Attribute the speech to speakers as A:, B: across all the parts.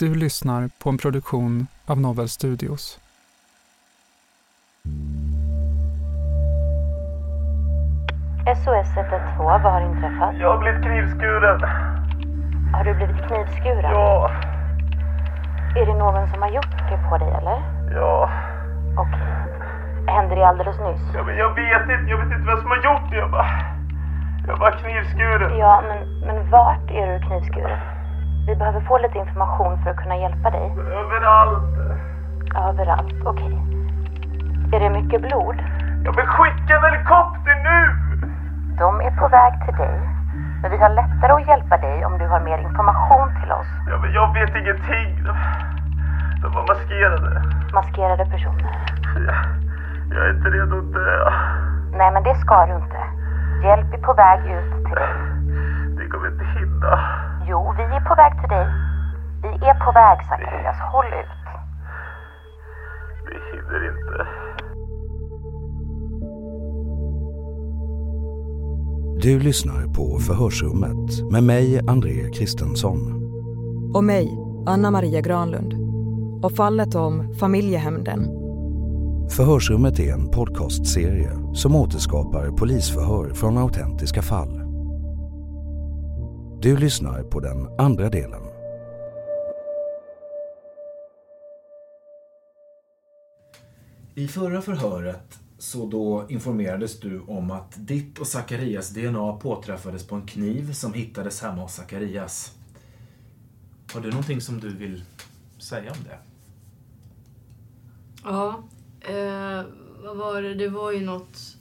A: Du lyssnar på en produktion av Novel Studios.
B: SOS 112, vad har inträffat?
C: Jag har blivit knivskuren.
B: Har du blivit knivskuren?
C: Ja,
B: Är det någon som har gjort det på dig eller?
C: ja.
B: Okej. Hände det alldeles nyss?
C: ja men jag vet inte, jag vet inte vem som har gjort det. Jag bara... Jag bara knivskuren.
B: Ja, men, men vart är du knivskuren? Vi behöver få lite information för att kunna hjälpa dig.
C: Överallt.
B: Överallt, okej. Är det mycket blod?
C: Jag vill skicka en helikopter nu!
B: De är på väg till dig. Men vi har lättare att hjälpa dig om du har mer information till oss.
C: Ja, men jag vet ingenting. De, de var maskerade.
B: Maskerade personer.
C: Jag, jag är inte redo att dö.
B: Nej, men det ska du inte. Hjälp är på väg ut till dig.
C: Det kommer inte hinna.
B: Jo, vi är på väg till dig. Vi är på väg, Zacharias. Håll ut.
C: Vi hinner inte.
D: Du lyssnar på Förhörsrummet med mig, André Kristensson.
E: Och mig, Anna Maria Granlund. Och fallet om familjehämnden.
D: Förhörsrummet är en podcastserie som återskapar polisförhör från autentiska fall. Du lyssnar på den andra delen.
F: I förra förhöret så då informerades du om att ditt och Zacharias DNA påträffades på en kniv som hittades hemma hos Zacharias. Har du någonting som du vill säga om det?
G: Ja, eh, vad var det? Det var ju något...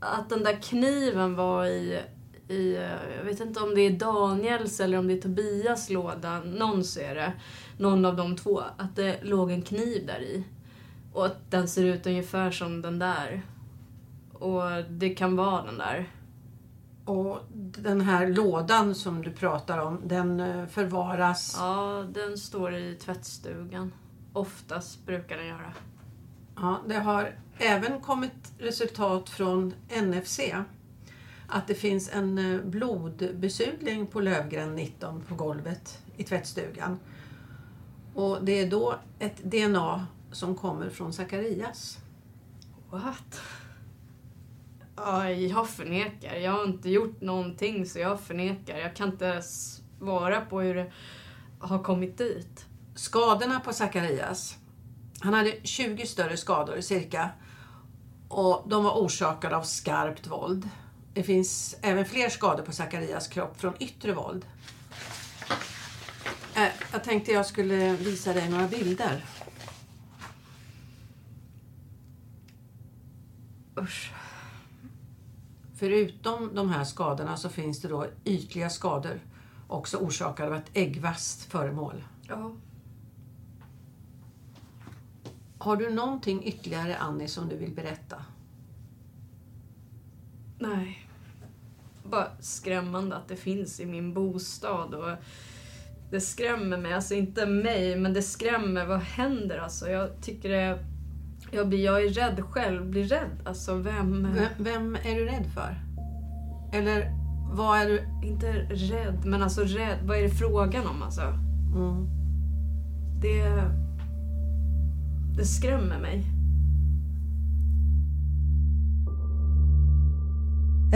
G: Att den där kniven var i, i... eh, Jag vet inte om det är Daniels eller om det är Tobias låda. Någons är det. Någon av de två. Att det låg en kniv där i. Och att den ser ut ungefär som den där. Och det kan vara den där.
H: Och den här lådan som du pratar om, den eh, förvaras...
G: Ja, den står i tvättstugan. Oftast brukar den göra.
H: Ja, det har även kommit resultat från NFC. Att det finns en eh, blodbesudling på Lövgren 19 på golvet i tvättstugan. Och det är då ett DNA som kommer från Zacharias.
G: What? Ja, jag förnekar. Jag har inte gjort någonting så jag förnekar. Jag kan inte svara på hur det har kommit dit.
H: Skadorna på Zacharias. Han hade 20 större skador cirka. Och de var orsakade av skarpt våld. Det finns även fler skador på Zacharias kropp från yttre våld. Eh, Jag tänkte jag skulle visa dig några bilder.
G: Usch.
H: Förutom de här skadorna så finns det då ytliga skador också orsakade av ett äggvast föremål.
G: Ja.
H: Har du någonting ytterligare Annie som du vill berätta?
G: Nej. bara skrämmande att det finns i min bostad. Och det skrämmer mig, alltså inte mig, men det skrämmer. Vad händer alltså? Jag tycker det... Jag, blir, jag är rädd själv, blir rädd. Alltså vem...
H: Vem, vem är du rädd för? Eller vad är du...
G: Inte rädd, men alltså rädd. Vad är det frågan om alltså?
H: Mm.
G: Det... Det skrämmer mig.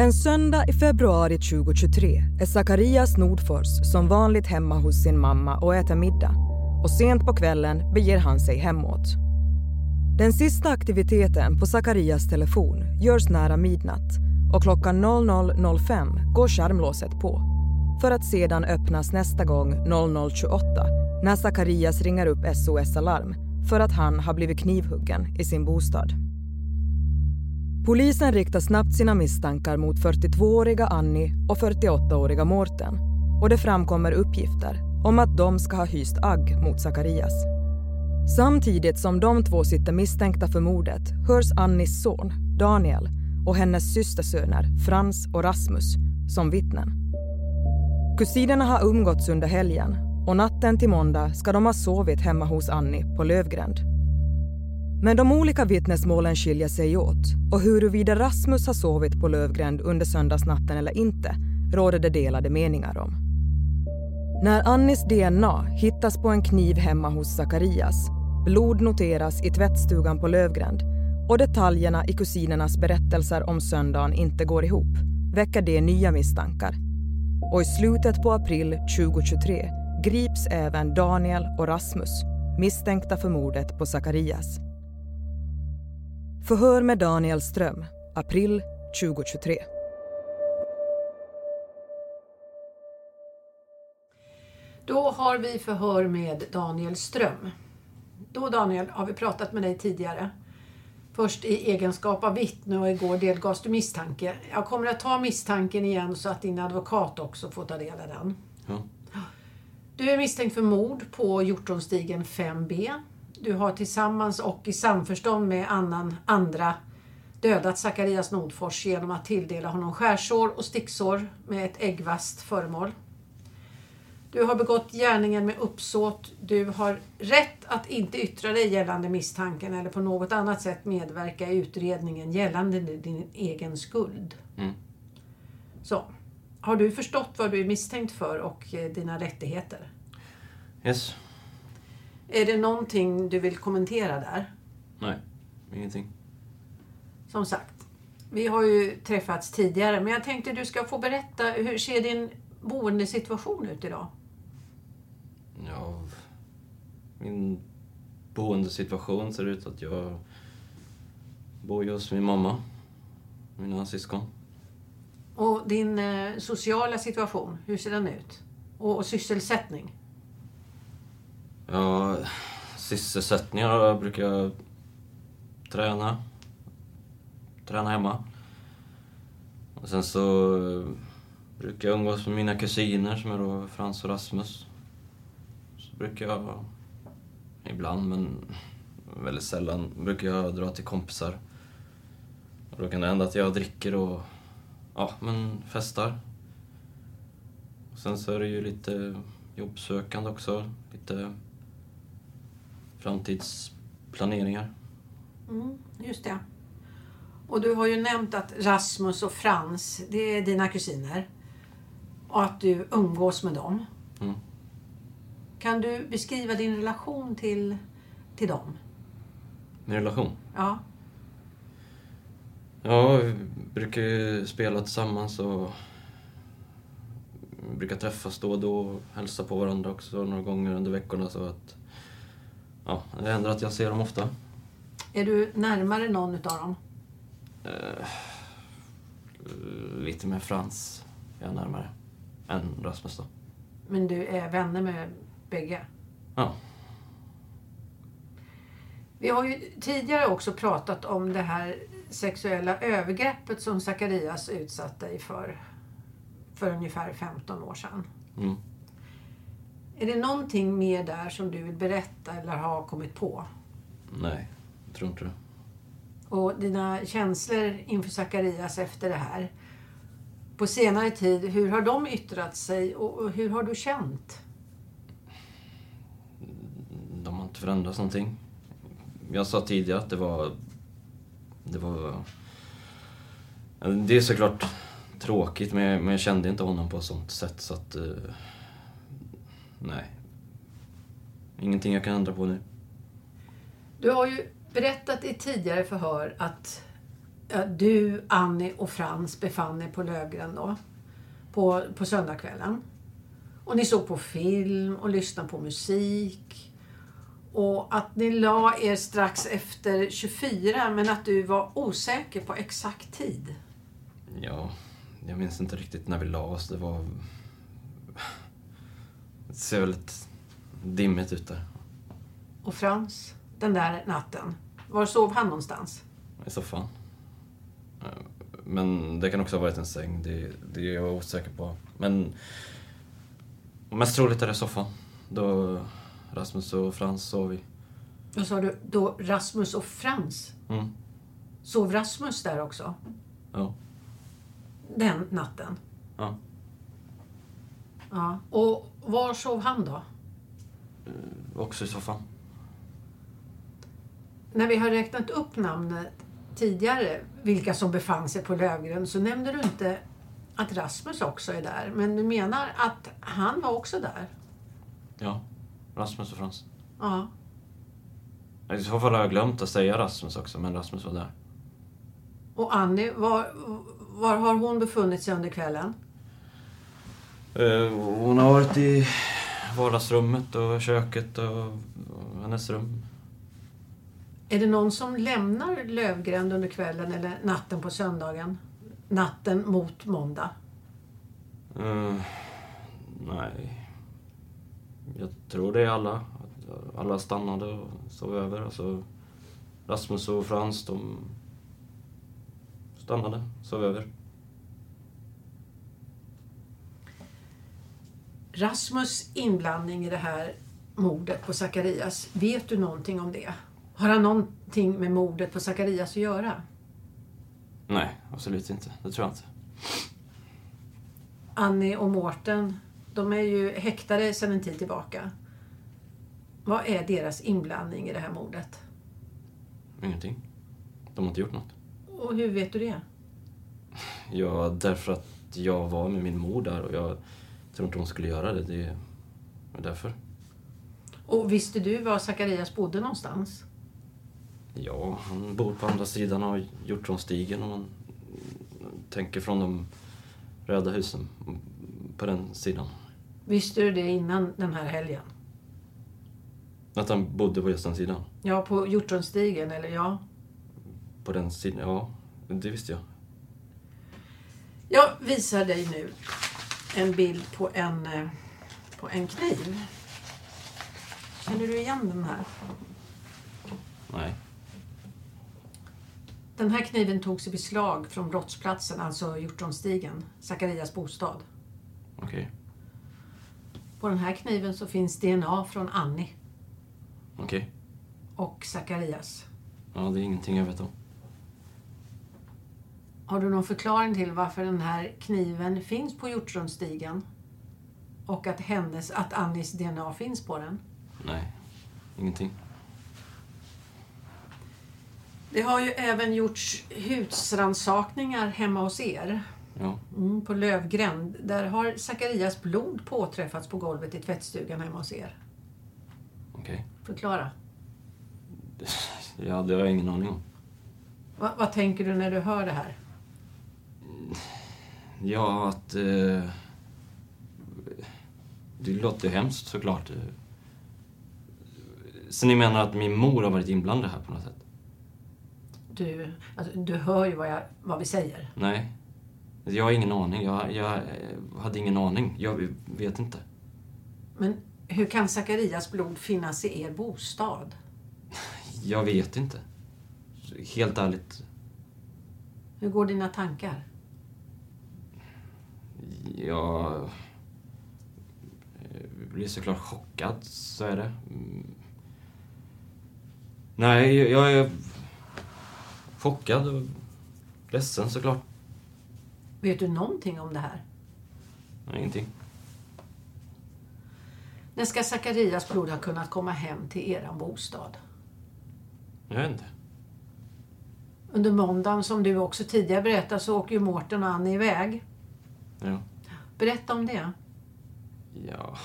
E: En söndag i februari 2023 är Zacharias Nordfors som vanligt hemma hos sin mamma och äter middag. Och sent på kvällen beger han sig hemåt. Den sista aktiviteten på Zacharias telefon görs nära midnatt och klockan 00.05 går skärmlåset på för att sedan öppnas nästa gång 00.28 när Zacharias ringer upp SOS Alarm för att han har blivit knivhuggen i sin bostad. Polisen riktar snabbt sina misstankar mot 42-åriga Annie och 48-åriga Mårten och det framkommer uppgifter om att de ska ha hyst agg mot Zacharias. Samtidigt som de två sitter misstänkta för mordet hörs Annis son, Daniel, och hennes systersöner Frans och Rasmus som vittnen. Kusinerna har umgåtts under helgen och natten till måndag ska de ha sovit hemma hos Annie på Lövgränd. Men de olika vittnesmålen skiljer sig åt och huruvida Rasmus har sovit på Lövgränd under söndagsnatten eller inte råder det delade meningar om. När Annis DNA hittas på en kniv hemma hos Zacharias, blod noteras i tvättstugan på Lövgränd och detaljerna i kusinernas berättelser om söndagen inte går ihop väcker det nya misstankar. Och i slutet på april 2023 grips även Daniel och Rasmus misstänkta för mordet på Zacharias. Förhör med Daniel Ström, april 2023.
H: Då har vi förhör med Daniel Ström. Då Daniel har vi pratat med dig tidigare. Först i egenskap av vittne och igår delgavs du misstanke. Jag kommer att ta misstanken igen så att din advokat också får ta del av den.
I: Ja.
H: Du är misstänkt för mord på Hjortonstigen 5B. Du har tillsammans och i samförstånd med annan, andra dödat Zacharias Nordfors genom att tilldela honom skärsår och sticksår med ett äggvast föremål. Du har begått gärningen med uppsåt. Du har rätt att inte yttra dig gällande misstanken eller på något annat sätt medverka i utredningen gällande din egen skuld.
I: Mm.
H: Så. Har du förstått vad du är misstänkt för och eh, dina rättigheter?
I: Yes.
H: Är det någonting du vill kommentera där?
I: Nej, ingenting.
H: Som sagt, vi har ju träffats tidigare men jag tänkte du ska få berätta hur ser din boendesituation ut idag?
I: Ja, min boendesituation ser ut att jag bor hos min mamma, mina syskon.
H: Och din eh, sociala situation, hur ser den ut? Och, och sysselsättning?
I: Ja, sysselsättningar brukar jag träna. Träna hemma. Och sen så eh, brukar jag umgås med mina kusiner som är då Frans och Rasmus. Så brukar jag, ibland men väldigt sällan, brukar jag dra till kompisar. Och då kan det hända att jag dricker och ja, men festar. Och sen så är det ju lite jobbsökande också. Lite framtidsplaneringar.
H: Mm, just det. Och du har ju nämnt att Rasmus och Frans, det är dina kusiner. Och att du umgås med dem.
I: Mm.
H: Kan du beskriva din relation till, till dem?
I: Min relation?
H: Ja.
I: Ja, vi brukar ju spela tillsammans och vi brukar träffas då och då och hälsa på varandra också några gånger under veckorna så att ja, det händer att jag ser dem ofta.
H: Är du närmare någon utav dem?
I: Eh, lite med Frans är jag närmare än Rasmus då.
H: Men du är vänner med bägge?
I: Ja.
H: Vi har ju tidigare också pratat om det här sexuella övergreppet som Zacharias utsatte dig för för ungefär 15 år sedan.
I: Mm.
H: Är det någonting mer där som du vill berätta eller har kommit på?
I: Nej, jag tror inte det.
H: Och dina känslor inför Zacharias efter det här. på senare tid, hur har de yttrat sig och hur har du känt?
I: De har inte förändrats någonting. Jag sa tidigare att det var... Det var... Det är såklart tråkigt, men jag, men jag kände inte honom på ett sånt sätt så att... eh, nej. Ingenting jag kan ändra på nu.
H: Du har ju berättat i tidigare förhör att du, Annie och Frans befann er på Lövgren då. På, på söndagskvällen. Och ni såg på film och lyssnade på musik. Och att ni la er strax efter 24 men att du var osäker på exakt tid.
I: Ja, jag minns inte riktigt när vi la oss. Det var... Det ser väldigt dimmigt ut där.
H: Och Frans, den där natten, var sov han någonstans?
I: I soffan. Eh, Men det kan också ha varit en säng. Det, det är jag osäker på. Men mest troligt är det soffan. Då Rasmus och Frans sov i.
H: Vad sa du? Då Rasmus och Frans?
I: Mm.
H: Sov Rasmus där också?
I: Ja.
H: Den natten?
I: Ja.
H: Ja. Och var sov han då?
I: Också i soffan.
H: När vi har räknat upp namnet tidigare, vilka som befann sig på Lövgren, så nämnde du inte att Rasmus också är där. Men du menar att han var också där?
I: Ja. Rasmus och Frans.
H: Ja.
I: I så fall har jag glömt att säga Rasmus också, men Rasmus var där.
H: Och Annie, var, var har hon befunnit sig under kvällen?
I: Eh, Hon har varit i vardagsrummet och köket och och hennes rum.
H: Är det någon som lämnar Lövgren under kvällen eller natten på söndagen? Natten mot måndag?
I: Eh, nej. Jag tror det är alla. Alla stannade och sov över. Alltså, Rasmus och Frans, de stannade, sov över.
H: Rasmus inblandning i det här mordet på Zacharias, vet du någonting om det? Har han någonting med mordet på Zacharias att göra?
I: Nej, absolut inte. Det tror jag inte.
H: Annie och Mårten, de är ju häktade sedan en tid tillbaka. Vad är deras inblandning i det här mordet?
I: Ingenting. De har inte gjort något.
H: Och hur vet du det?
I: Ja, därför att jag var med min mor där och jag tror inte hon skulle göra det. Det är därför.
H: Och visste du var Zacharias bodde någonstans?
I: Ja, han bor på andra sidan av Hjortronstigen om man tänker från de röda husen på den sidan.
H: Visste du det innan den här helgen?
I: Att han bodde på just den sidan.
H: Ja, på Hjortronstigen, eller ja?
I: På den sidan, ja. Det visste jag.
H: Jag visar dig nu en bild på en, eh, på en kniv. Känner du igen den här?
I: Nej.
H: Den här kniven togs i beslag från brottsplatsen, alltså Hjortronstigen, Zacharias bostad.
I: Okej.
H: På den här kniven så finns DNA från Annie
I: Okej.
H: och Zacharias.
I: Ja, det är ingenting jag vet om.
H: Har du någon förklaring till varför den här kniven finns på Hjortronstigen? Och att, hennes, att Annies DNA finns på den?
I: Nej, ingenting.
H: Det har ju även gjorts husrannsakningar hemma hos er.
I: Ja.
H: Mm, på Lövgränd. Där har Zacharias blod påträffats på golvet i tvättstugan hemma hos er.
I: Okej.
H: Förklara.
I: Ja, det har jag ingen aning om.
H: Va, vad tänker du när du hör det här?
I: Ja, att... Eh, det låter ju hemskt såklart. Så ni menar att min mor har varit inblandad här på något sätt?
H: Du, alltså, du hör ju vad, jag, vad vi säger.
I: Nej. Jag har ingen aning. Jag, jag hade ingen aning. Jag vet inte.
H: Men hur kan Zacharias blod finnas i er bostad?
I: Jag vet inte. Helt ärligt.
H: Hur går dina tankar?
I: Jag eh, blir såklart chockad, så är det. Mm. Nej, jag- är chockad och ledsen såklart.
H: Vet du någonting om det här?
I: Ingenting.
H: När ska Zacharias blod ha kunnat komma hem till eran bostad?
I: Jag vet inte.
H: Under måndagen, som du också tidigare berättade, så åker ju Mårten och Annie iväg.
I: Ja.
H: Berätta om det.
I: Ja...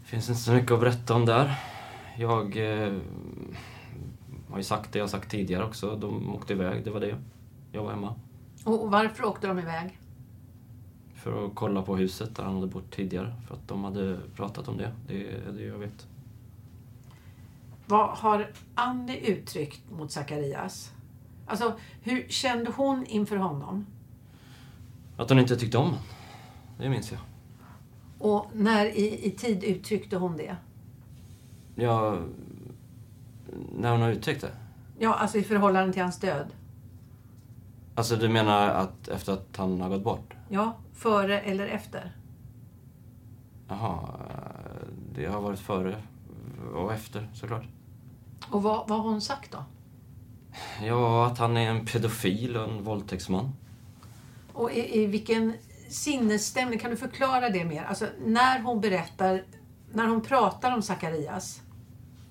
I: Det finns inte så mycket att berätta om där. Jag eh, har ju sagt det jag sagt tidigare också. De åkte iväg, det var det. Jag var hemma.
H: Och varför åkte de iväg?
I: För att kolla på huset där han hade bott tidigare. För att de hade pratat om det. Det är det jag vet.
H: Vad har Annie uttryckt mot Zacharias? Alltså, hur kände hon inför honom?
I: Att hon inte tyckte om honom. Det minns jag.
H: Och när i, i tid uttryckte hon det?
I: Ja... När hon har uttryckt det?
H: Ja, alltså i förhållande till hans död.
I: Alltså du menar att efter att han har gått bort?
H: Ja, före eller efter?
I: Jaha, det har varit före och efter såklart.
H: Och vad, vad har hon sagt då?
I: Ja, att han är en pedofil och en våldtäktsman.
H: Och i, i vilken sinnesstämning, kan du förklara det mer? Alltså när hon berättar, när hon pratar om Zacharias.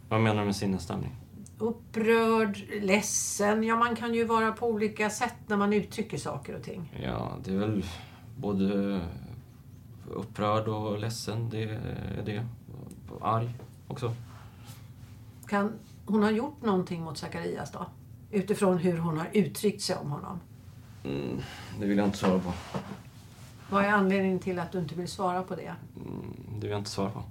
I: Vad menar du med sinnesstämning?
H: Upprörd, ledsen, ja man kan ju vara på olika sätt när man uttrycker saker och ting.
I: Ja, det är väl både upprörd och ledsen, det är det. Arg också.
H: Kan hon ha gjort någonting mot Zacharias då? Utifrån hur hon har uttryckt sig om honom.
I: Mm, det vill jag inte svara på.
H: Vad är anledningen till att du inte vill svara på det?
I: Mm, det vill jag inte svara på.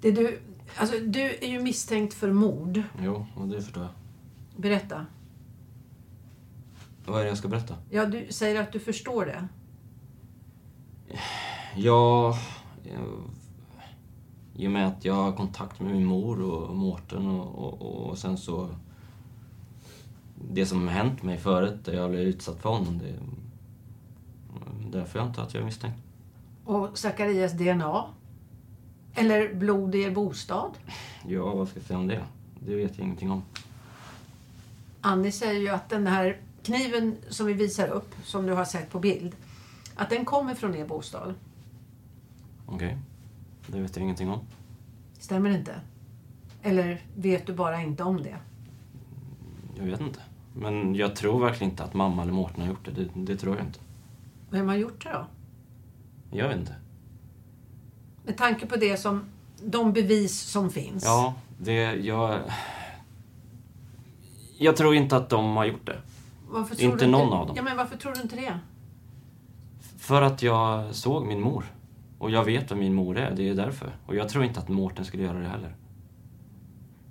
H: Det du, alltså, du är ju misstänkt för mord.
I: Jo, och det förstår jag.
H: Berätta.
I: Vad är det jag ska berätta?
H: Ja, du säger att du förstår det.
I: Ja... jag- I och med att jag har kontakt med min mor och Mårten och, och, och sen så... Det som har hänt mig förut, där jag blev utsatt för honom, det... Därför jag antar att jag är misstänkt.
H: Och Zacharias DNA? Eller blod i er bostad?
I: Ja, vad ska jag säga om det? Det vet jag ingenting om.
H: Annie säger ju att den här kniven som vi visar upp, som du har sett på bild, att den kommer från er bostad.
I: Okej. Det vet jag ingenting om.
H: Stämmer det inte? Eller vet du bara inte om det?
I: Jag vet inte. Men jag tror verkligen inte att mamma eller Mårten har gjort det. Det, det tror jag inte.
H: Vem har gjort det då?
I: Jag vet inte.
H: Med tanke på det som, de bevis som finns.
I: Ja, det... Jag... Jag tror inte att de har gjort det. Inte någon av dem.
H: Ja, men varför tror du inte det?
I: För att jag såg min mor. Och jag vet vem min mor är, det är därför. Och jag tror inte att Mårten skulle göra det heller.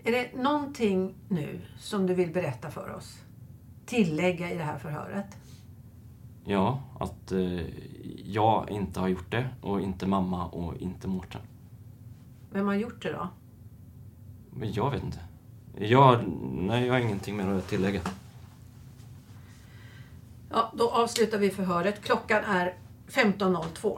H: Är det någonting nu som du vill berätta för oss? Tillägga i det här förhöret?
I: Ja, att eh, jag inte har gjort det och inte mamma och inte Mårten.
H: Vem har gjort det då?
I: Men jag vet inte. Jag, nej, jag har ingenting mer att tillägga.
H: Ja, då avslutar vi förhöret. Klockan är 15.02.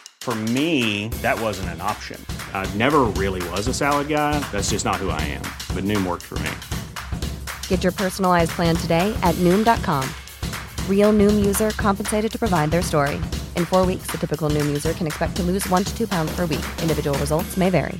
J: For me, that wasn't an option. I never really was a salad guy. That's just not who I am. But Noom worked for me.
K: Get your personalized plan today at Noom.com. Real Noom user compensated to provide their story. In four weeks, the typical Noom user can expect to lose one to two pounds per week. Individual results may vary.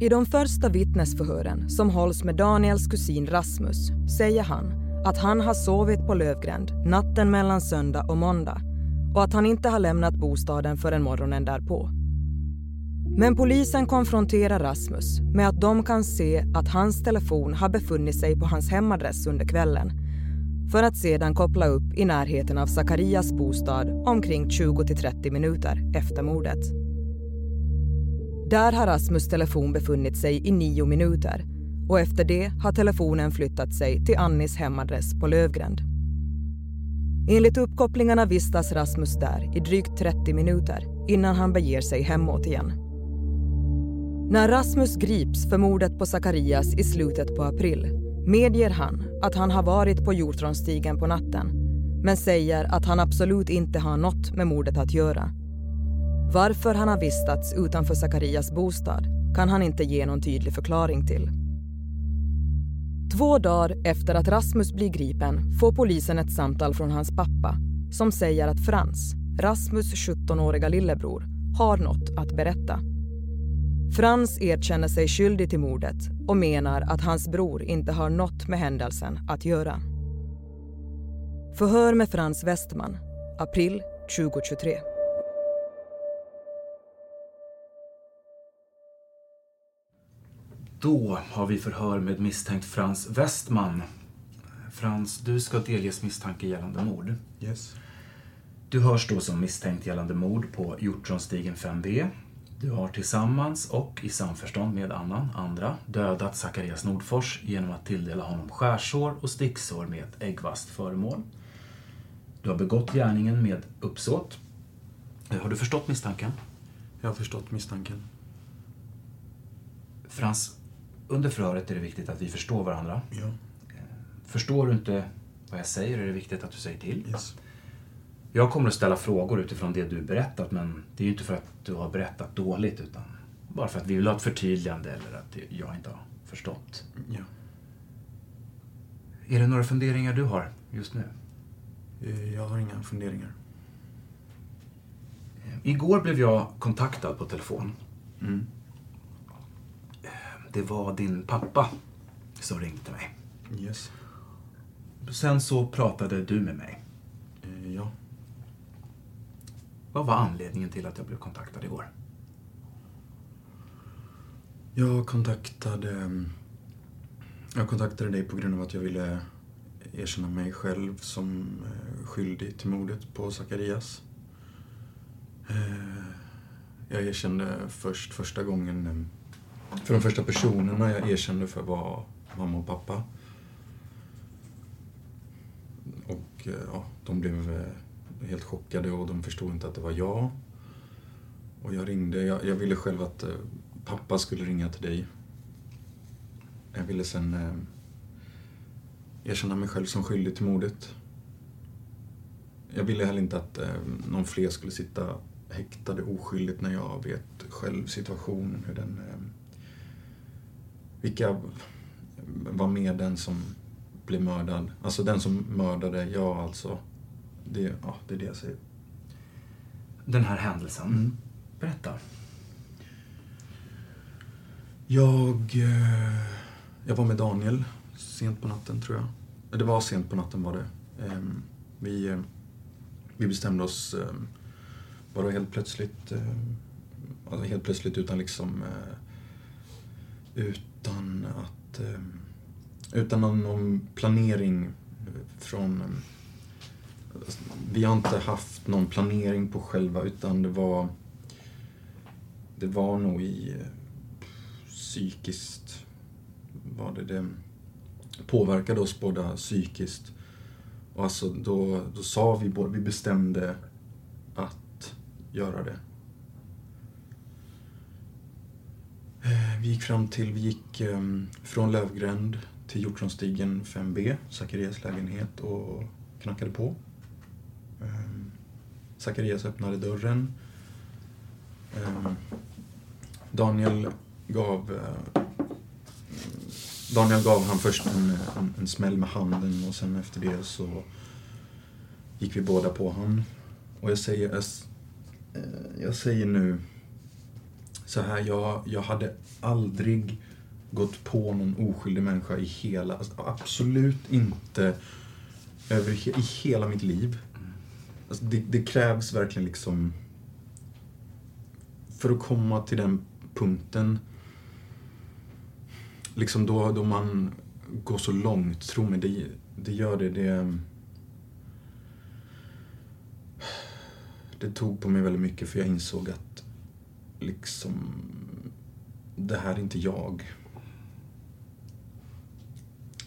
E: I de första vittnesförhören som hålls med Daniels kusin Rasmus säger han att han har sovit på Lövgränd natten mellan söndag och måndag och att han inte har lämnat bostaden förrän morgonen därpå. Men polisen konfronterar Rasmus med att de kan se att hans telefon har befunnit sig på hans hemadress under kvällen för att sedan koppla upp i närheten av Sakarias bostad omkring 20-30 minuter efter mordet. Där har Rasmus telefon befunnit sig i nio minuter och efter det har telefonen flyttat sig till Annis hemadress på Lövgränd. Enligt uppkopplingarna vistas Rasmus där i drygt 30 minuter innan han beger sig hemåt igen. När Rasmus grips för mordet på Sakarias i slutet på april medger han att han har varit på Hjortronstigen på natten men säger att han absolut inte har något med mordet att göra varför han har vistats utanför Sakarias bostad kan han inte ge någon tydlig förklaring till. Två dagar efter att Rasmus blir gripen får polisen ett samtal från hans pappa som säger att Frans, Rasmus 17-åriga lillebror, har något att berätta. Frans erkänner sig skyldig till mordet och menar att hans bror inte har något med händelsen att göra. Förhör med Frans Westman, april 2023.
F: Då har vi förhör med misstänkt Frans Westman. Frans, du ska delges misstanke gällande mord.
L: Yes.
F: Du hörs då som misstänkt gällande mord på Hjortronstigen 5B. Du har tillsammans och i samförstånd med annan, andra, dödat Zacharias Nordfors genom att tilldela honom skärsår och sticksår med ett äggvast föremål. Du har begått gärningen med uppsåt. Har du förstått misstanken?
L: Jag har förstått misstanken.
F: Frans, under förhöret är det viktigt att vi förstår varandra.
L: Ja.
F: Förstår du inte vad jag säger är det viktigt att du säger till.
L: Yes.
F: Jag kommer att ställa frågor utifrån det du berättat men det är ju inte för att du har berättat dåligt utan bara för att vi vill ha ett förtydligande eller att jag inte har förstått.
L: Ja.
F: Är det några funderingar du har just nu?
L: Eh, Jag har inga funderingar.
F: Igår blev jag kontaktad på telefon.
L: Mm.
F: Det var din pappa som ringde mig.
L: Yes.
F: Sen så pratade du med mig.
L: Eh, Ja.
F: Vad var anledningen till att jag blev kontaktad igår?
L: Jag kontaktade... Jag kontaktade dig på grund av att jag ville erkänna mig själv som eh, skyldig till mordet på Zacharias. Eh, Jag erkände först första gången... För de första personerna jag erkände för var mamma och pappa. Och eh, ja, de blev eh, helt chockade och de förstod inte att det var jag. Och jag ringde. Jag, jag ville själv att eh, pappa skulle ringa till dig. Jag ville sen eh, erkänna mig själv som skyldig till mordet. Jag ville heller inte att eh, någon fler skulle sitta häktade oskyldigt när jag vet själv situationen, hur den vilka var med den som blev mördad. Alltså den som mördade, ja alltså. Det, ja, det är det jag säger.
F: Den här händelsen,
L: Mm.
F: berätta.
L: Jag, eh, jag var med Daniel sent på natten, tror jag. Det var sent på natten var det. Ehm, Vi, eh, vi bestämde oss eh, bara helt plötsligt, alltså helt plötsligt utan liksom, eh, utan att, eh, utan någon, planering från, eh, vi har inte haft någon planering på själva utan det var, det var nog i eh, psykiskt var det det påverkade oss båda psykiskt. Och alltså då, då sa vi båda, vi bestämde att göra det. Eh, Eh, vi gick fram till, vi gick ehm, från Lövgränd till Hjortronstigen 5B, Zacharias lägenhet och knackade på. Ehm, Zacharias öppnade dörren. Ehm, Daniel gav eh, Daniel gav han först en, en, en smäll med handen och sen efter det så gick vi båda på han. Och jag säger, jag, eh, jag säger nu så här, jag, jag hade aldrig gått på någon oskyldig människa i hela, alltså absolut inte över i hela mitt liv. Alltså det, det krävs verkligen liksom för att komma till den punkten liksom då, då man går så långt, tro mig, det, det gör det. det. Det tog på mig väldigt mycket för jag insåg att liksom, det här är inte jag.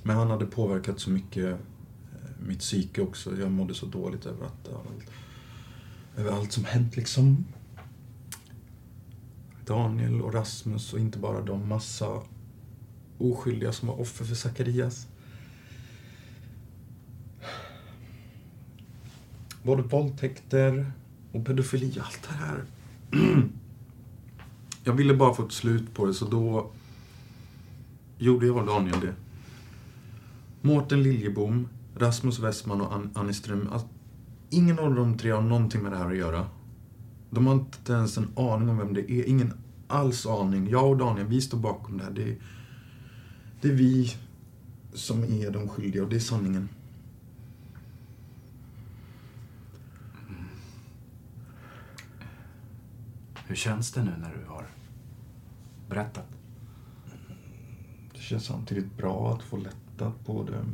L: Men han hade påverkat så mycket eh, mitt psyke också. Jag mådde så dåligt över att allt, över allt som hänt liksom. Daniel och Rasmus och inte bara de, massa oskyldiga som var offer för Zacharias. Både våldtäkter och pedofili, allt det här. Jag ville bara få ett slut på det, så då gjorde jag och Daniel det. Mårten Liljebom, Rasmus Westman och An- Annie Ström. Alltså, ingen av de tre har någonting med det här att göra. De har inte ens en aning om vem det är. Ingen alls aning. Jag och Daniel, vi står bakom det här. Det är, det är vi som är de skyldiga och det är sanningen.
F: Hur känns det nu när du har berättat?
L: Det känns samtidigt bra att få lätta på det.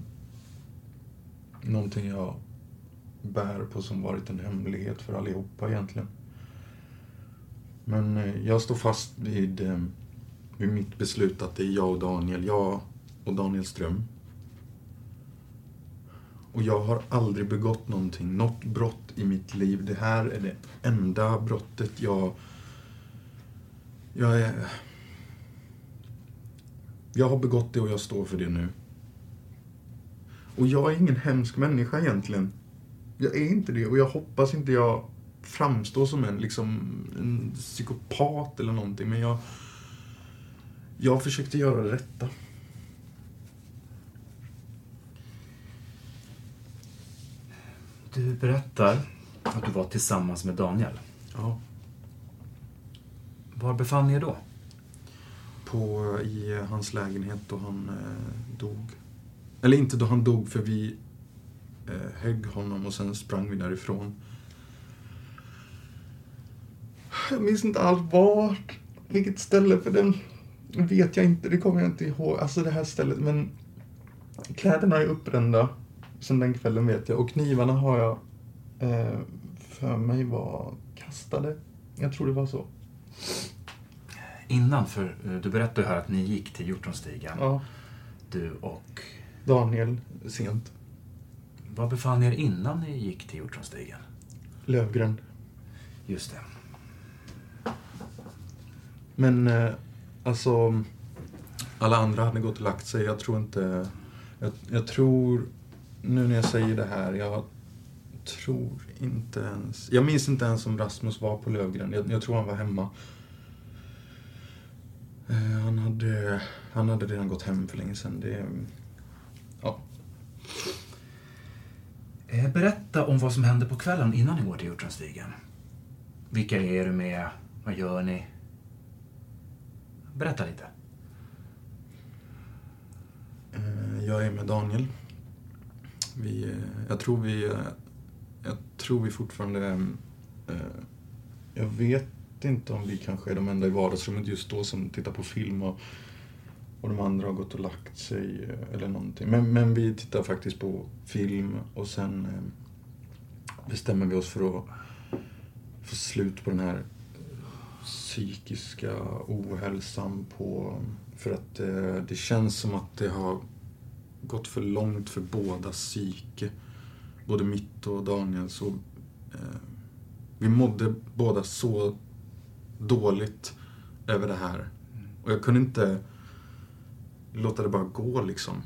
L: Någonting jag bär på som varit en hemlighet för allihopa egentligen. Men eh, jag står fast vid, eh, vid mitt beslut att det är jag och Daniel. Jag och Daniel Ström. Och jag har aldrig begått någonting, något brott i mitt liv. Det här är det enda brottet jag... Jag är... Jag har begått det och jag står för det nu. Och jag är ingen hemsk människa egentligen. Jag är inte det och jag hoppas inte jag framstår som en, liksom, en psykopat eller någonting. Men jag, jag försökte göra det rätta.
F: Du berättar att du var tillsammans med Daniel.
L: Ja.
F: Var befann ni er då?
L: På, I hans lägenhet då han eh, dog. Eller inte då han dog för vi eh, högg honom och sen sprang vi därifrån. Jag minns inte alls vart, vilket ställe för den vet jag inte, det kommer jag inte ihåg. Alltså det här stället, men kläderna är uppbrända sen den kvällen vet jag. Och knivarna har jag eh, för mig var kastade. Jag tror det var så.
F: Innan, för eh, du berättade här att ni gick till Hjortronstigen.
L: Ja.
F: Du och...
L: Daniel, sent.
F: Var befann ni er innan ni gick till Hjortronstigen?
L: Lövgränd.
F: Just det.
L: Men eh, alltså, alla andra hade gått och lagt sig. Jag tror inte... Jag, jag tror, nu när jag säger det här, jag tror inte ens... Jag minns inte ens om Rasmus var på Lövgren. Jag, jag tror han var hemma. Eh, han, hade, han hade redan gått hem för länge sedan. Det, ja.
F: Eh, Berätta om vad som händer på kvällen innan ni går till Hjortronstigen. Vilka är du med? Vad gör ni? Berätta lite.
L: Eh, Jag är med Daniel. Vi, jag tror vi, jag tror vi fortfarande, jag vet inte om vi kanske är de enda i vardagsrummet just då som tittar på film och, och de andra har gått och lagt sig eh, eller någonting. Men, men vi tittar faktiskt på film och sen eh, bestämmer vi oss för att få slut på den här psykiska ohälsan på... För att eh, det känns som att det har gått för långt för båda psyke. Både mitt och Daniels. Och, eh, vi mådde båda så dåligt över det här. Och jag kunde inte låta det bara gå liksom.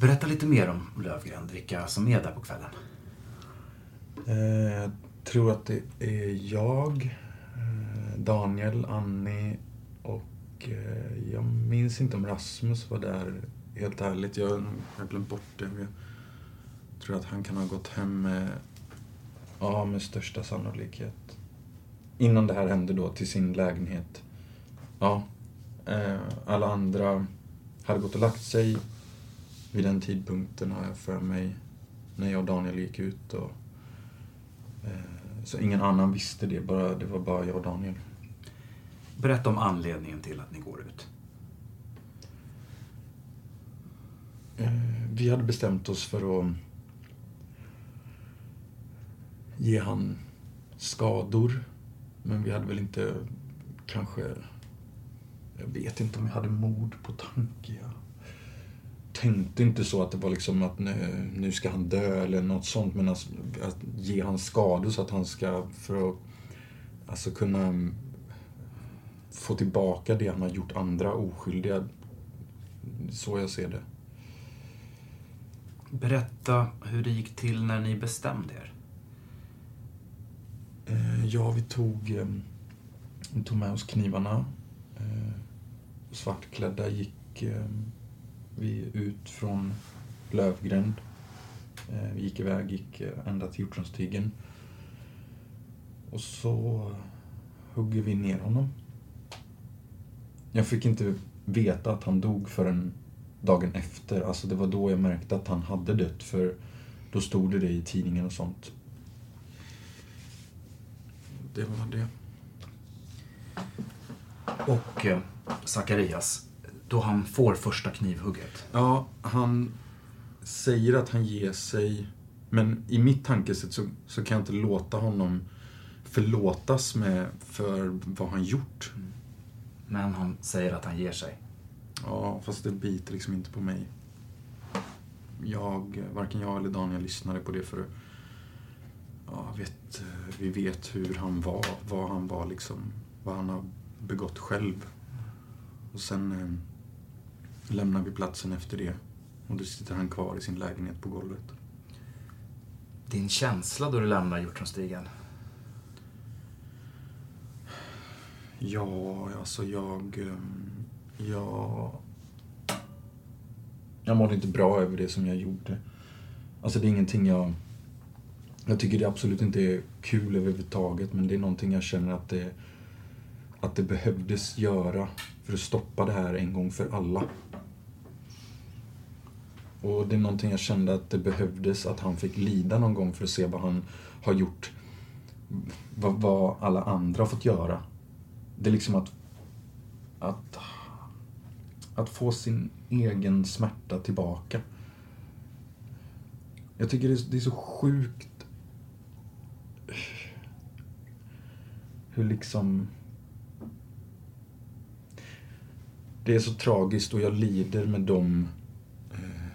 F: Berätta lite mer om Lövgren, vilka som är där på kvällen.
L: Eh, Jag tror att det är jag, eh, Daniel, Annie och eh, jag minns inte om Rasmus var där, helt ärligt. Jag jag har glömt bort det. Jag tror att han kan ha gått hem med, ja, med största sannolikhet. Innan det här hände då, till sin lägenhet. Ja. Eh, Alla andra hade gått och lagt sig vid den tidpunkten har jag för mig, när jag och Daniel gick ut. Och, eh, så ingen annan visste det, bara, det var bara jag och Daniel.
F: Berätta om anledningen till att ni går ut.
L: Eh, Vi hade bestämt oss för att ge han skador. Men vi hade väl inte kanske... Jag vet inte om jag hade mod på tanke. Jag tänkte inte så att det var liksom att nu, nu ska han dö eller något sånt. Men alltså, att ge han skador så att han ska för att alltså kunna få tillbaka det han har gjort andra oskyldiga. Så jag ser det.
F: Berätta hur det gick till när ni bestämde er.
L: Ja, vi tog, ehm, vi tog med oss knivarna. Eh, svartklädda gick ehm, vi ut från Lövgränd. Eh, vi gick iväg, gick eh, ända till Hjortronstigen. Och så hugger vi ner honom. Jag fick inte veta att han dog förrän dagen efter. Alltså det var då jag märkte att han hade dött för då stod det det i tidningen och sånt. Det var det.
F: Och eh, Zacharias, då han får första knivhugget.
L: Ja, han säger att han ger sig. Men i mitt tankesätt så, så kan jag inte låta honom förlåtas med för vad han gjort.
F: Men han säger att han ger sig.
L: Ja, fast det biter liksom inte på mig. Jag, varken jag eller Daniel lyssnade på det för ja, vet, vi vet hur han var, vad han var liksom, vad han har begått själv. Och sen eh, lämnar vi platsen efter det. Och då sitter han kvar i sin lägenhet på golvet.
F: Din känsla då du lämnar Hjortronstigen?
L: Ja, alltså jag... ehm, Jag... Jag mådde inte bra över det som jag gjorde. Alltså det är ingenting jag... Jag tycker det absolut inte är kul överhuvudtaget men det är någonting jag känner att det... Att det behövdes göra för att stoppa det här en gång för alla. Och det är någonting jag kände att det behövdes att han fick lida någon gång för att se vad han har gjort. Vad, vad alla andra har fått göra. Det är liksom att, att, att få sin egen smärta tillbaka. Jag tycker det är, det är så sjukt hur liksom... Det är så tragiskt och jag lider med dem eh,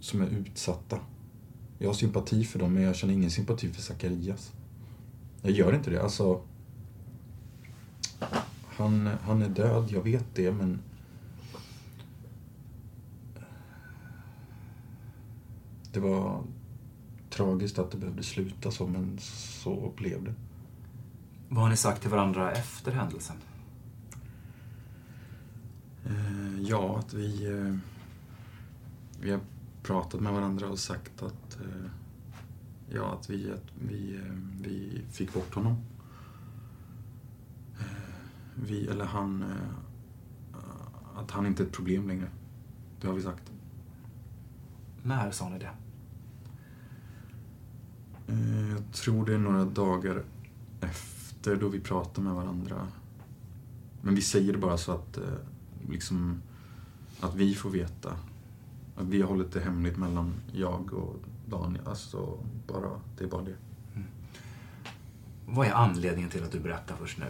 L: som är utsatta. Jag har sympati för dem, men jag känner ingen sympati för Zacharias. Jag gör inte det. Alltså... Han, han är död, jag vet det, men... Det var tragiskt att det behövde sluta så, men så blev det.
F: Vad har ni sagt till varandra efter händelsen?
L: Eh, ja, att vi... Eh, vi har pratat med varandra och sagt att... Eh, ja, att vi, att vi, eh, vi fick bort honom. Eh, vi, eller han... Eh, att han inte är ett problem längre. Det har vi sagt.
F: När sa ni det?
L: Eh, Jag tror det är några dagar efter då vi pratar med varandra. Men vi säger det bara så att, eh, liksom, att vi får veta. Att vi har hållit det hemligt mellan jag och Daniel. Alltså, bara, det är bara det.
F: Vad är anledningen till att du berättar först nu?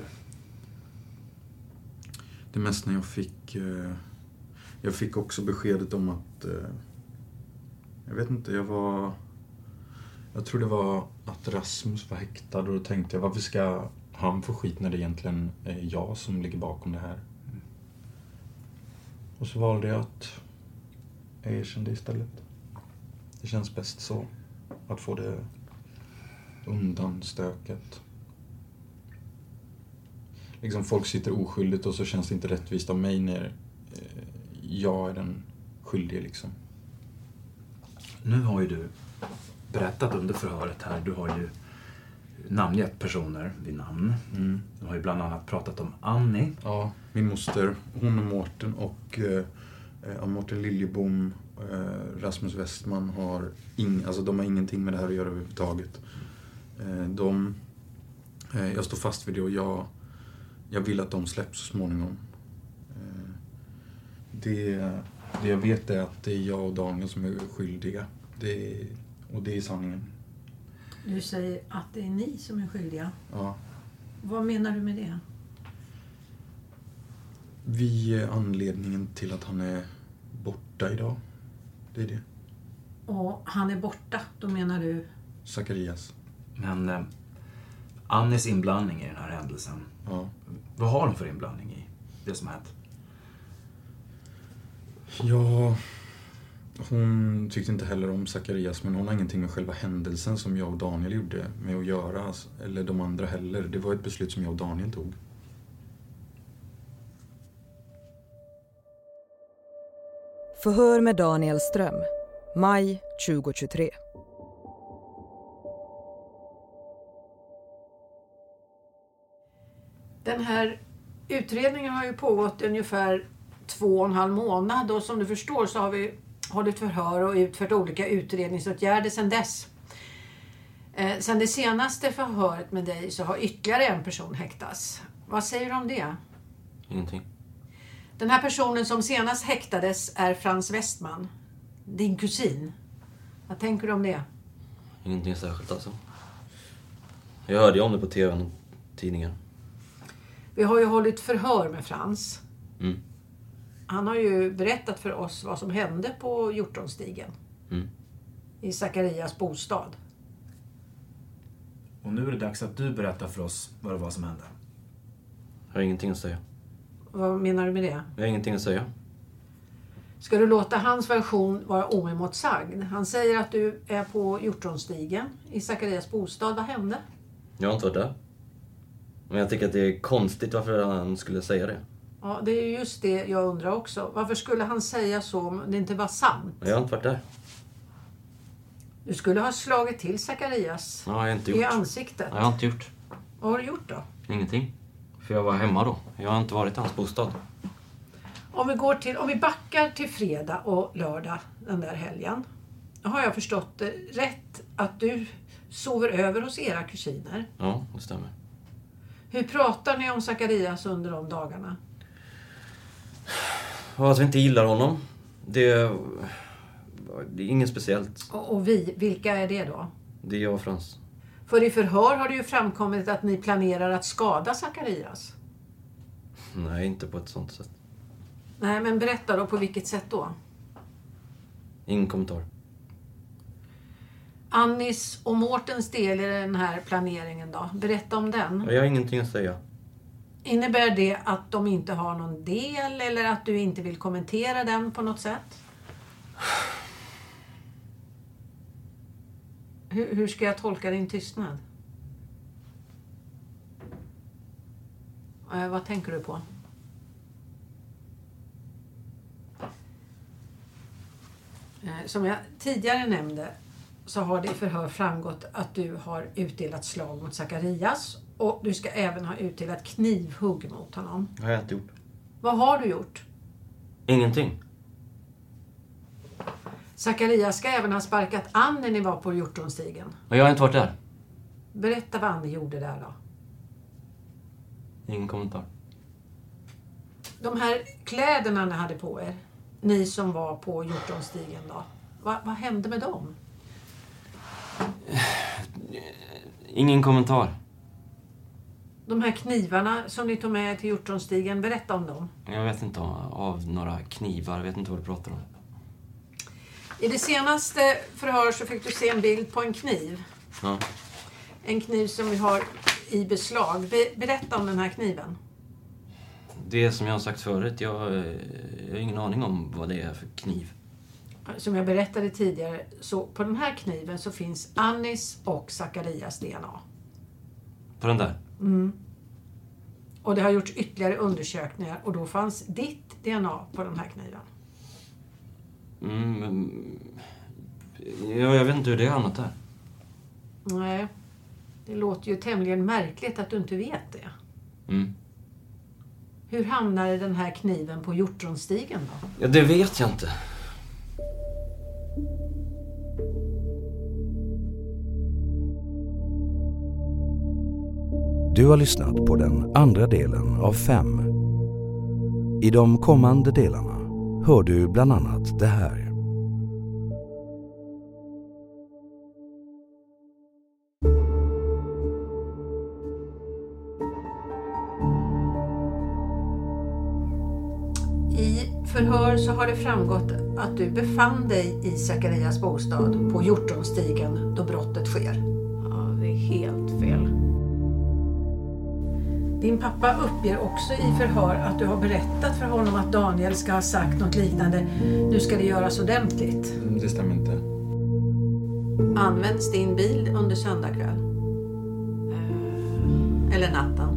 L: Det mest när jag fick... Eh, jag fick också beskedet om att... Jag vet inte, jag var... Jag tror det var att Rasmus var häktad och då tänkte jag varför ska han få skit när det egentligen är jag som ligger bakom det här? Och så valde jag att jag erkände istället. Det känns bäst så. Att få det undanstökat. Liksom folk sitter oskyldigt och så känns det inte rättvist av mig när eh, jag är den skyldige liksom.
F: Nu har ju du berättat under förhöret här, du har ju namngett personer vid namn.
L: Mm.
F: Du har ju bland annat pratat om Annie.
L: Ja, min moster, hon och Mårten och eh, eh, Mårten Liljebom, eh, Rasmus Westman har, ing, alltså de har ingenting med det här att göra överhuvudtaget. Eh, de, eh, jag står fast vid det och jag, jag vill att de släpps så småningom. Eh, det, det jag vet är att det är jag och Daniel som är skyldiga. Det, och det är sanningen.
H: Du säger att det är ni som är skyldiga.
L: Ja.
H: Vad menar du med det?
L: Vi är anledningen till att han är borta idag. Det är det.
H: Och han är borta, då menar du?
L: Zacharias.
F: Men eh, Annies inblandning i den här händelsen.
L: Ja.
F: Vad har hon för inblandning i det som har hänt?
L: Ja, hon tyckte inte heller om Zacharias men hon har ingenting med själva händelsen som jag och Daniel gjorde med att göra. alltså, Eller de andra heller. Det var ett beslut som jag och Daniel tog.
E: Förhör med Daniel Ström, maj 2023.
H: Den här utredningen har ju pågått ungefär två och en halv månad och som du förstår så har vi hållit förhör och utfört olika utredningsåtgärder sedan dess. Eh, sen det senaste förhöret med dig så har ytterligare en person häktats. Vad säger du om det?
I: Ingenting.
H: Den här personen som senast häktades är Frans Westman, din kusin. Vad tänker du om det?
I: Ingenting särskilt alltså. Jag hörde ju om det på TV och tidningen.
H: Vi har ju hållit förhör med Frans.
I: Mm.
H: Han har ju berättat för oss vad som hände på Hjortonstigen.
I: Mm.
H: I Zacharias bostad.
F: Och nu är det dags att du berättar för oss vad det var som hände.
I: Jag har ingenting att säga.
H: Vad menar du med det?
I: Jag har ingenting att säga.
H: Ska du låta hans version vara oemotsagd? Han säger att du är på Hjortonstigen i Zacharias bostad. Vad hände?
I: Jag har inte varit där. Men jag tycker att det är konstigt varför han skulle säga det.
H: Ja, det är ju just det jag undrar också. Varför skulle han säga så om det inte var sant?
I: Jag har inte varit där.
H: Du skulle ha slagit till Zacharias
I: Ja, jag har inte
H: i
I: gjort.
H: ansiktet.
I: Jag har inte gjort.
H: Vad har du gjort då?
I: Ingenting. För jag var hemma då. Jag har inte varit i hans bostad.
H: Om vi, går till, om vi backar till fredag och lördag den där helgen. Har jag förstått det rätt att du sover över hos era kusiner.
I: Ja, det stämmer.
H: Hur pratar ni om Zacharias under de dagarna?
I: Och att vi inte gillar honom. Det... Det är inget speciellt.
H: Och, och vi, vilka är det då?
I: Det är jag och Frans.
H: För i förhör har det ju framkommit att ni planerar att skada Zacharias.
I: Nej, inte på ett sånt sätt.
H: Nej, men berätta då på vilket sätt då?
I: Ingen kommentar.
H: Annis och Mårtens del i den här planeringen då? Berätta om den.
I: Jag har ingenting att säga.
H: Innebär det att de inte har någon del eller att du inte vill kommentera den på något sätt? Hur, hur ska jag tolka din tystnad? Eh, vad tänker du på? Eh, Som jag tidigare nämnde så har det i förhör framgått att du har utdelat slag mot Zacharias och du ska även ha utdelat knivhugg mot honom.
I: Det har jag inte gjort.
H: Vad har du gjort?
I: Ingenting.
H: Zacharias ska även ha sparkat Ann när ni var på Hjortronstigen.
I: Och jag har inte varit där.
H: Berätta vad Annie gjorde där då.
I: Ingen kommentar.
H: De här kläderna ni hade på er, ni som var på Hjortronstigen då. Va, vad hände med dem?
I: Ingen kommentar.
H: De här knivarna som ni tog med till Hjortronstigen, berätta om dem.
I: Jag vet inte av, av några knivar. Jag vet inte vad du pratar om.
H: I det senaste förhör så fick du se en bild på en kniv.
I: Ja.
H: En kniv som vi har i beslag. Be, berätta om den här kniven.
I: Det är som jag har sagt förut. Jag, jag har ingen aning om vad det är för kniv.
H: Som jag berättade tidigare, så på den här kniven så finns Annis och Zacharias DNA.
I: På den där?
H: Mm. Och det har gjorts ytterligare undersökningar och då fanns ditt DNA på den här kniven.
I: Mm, men... ja, jag vet inte hur det har hamnat där.
H: Nej, det låter ju tämligen märkligt att du inte vet det.
I: Mm.
H: Hur hamnade den här kniven på Hjortronstigen då?
I: Ja, det vet jag inte.
D: Du har lyssnat på den andra delen av fem. I de kommande delarna hör du bland annat det här.
H: I förhör så har det framgått att du befann dig i Zacharias bostad på Hjortronstigen då brottet sker.
G: Ja, det är helt.
H: Din pappa uppger också i förhör att du har berättat för honom att Daniel ska ha sagt något liknande. Nu ska det göras ordentligt.
L: Mm, Det stämmer inte.
H: Används din bil under söndag kväll? Eh, Eller natten?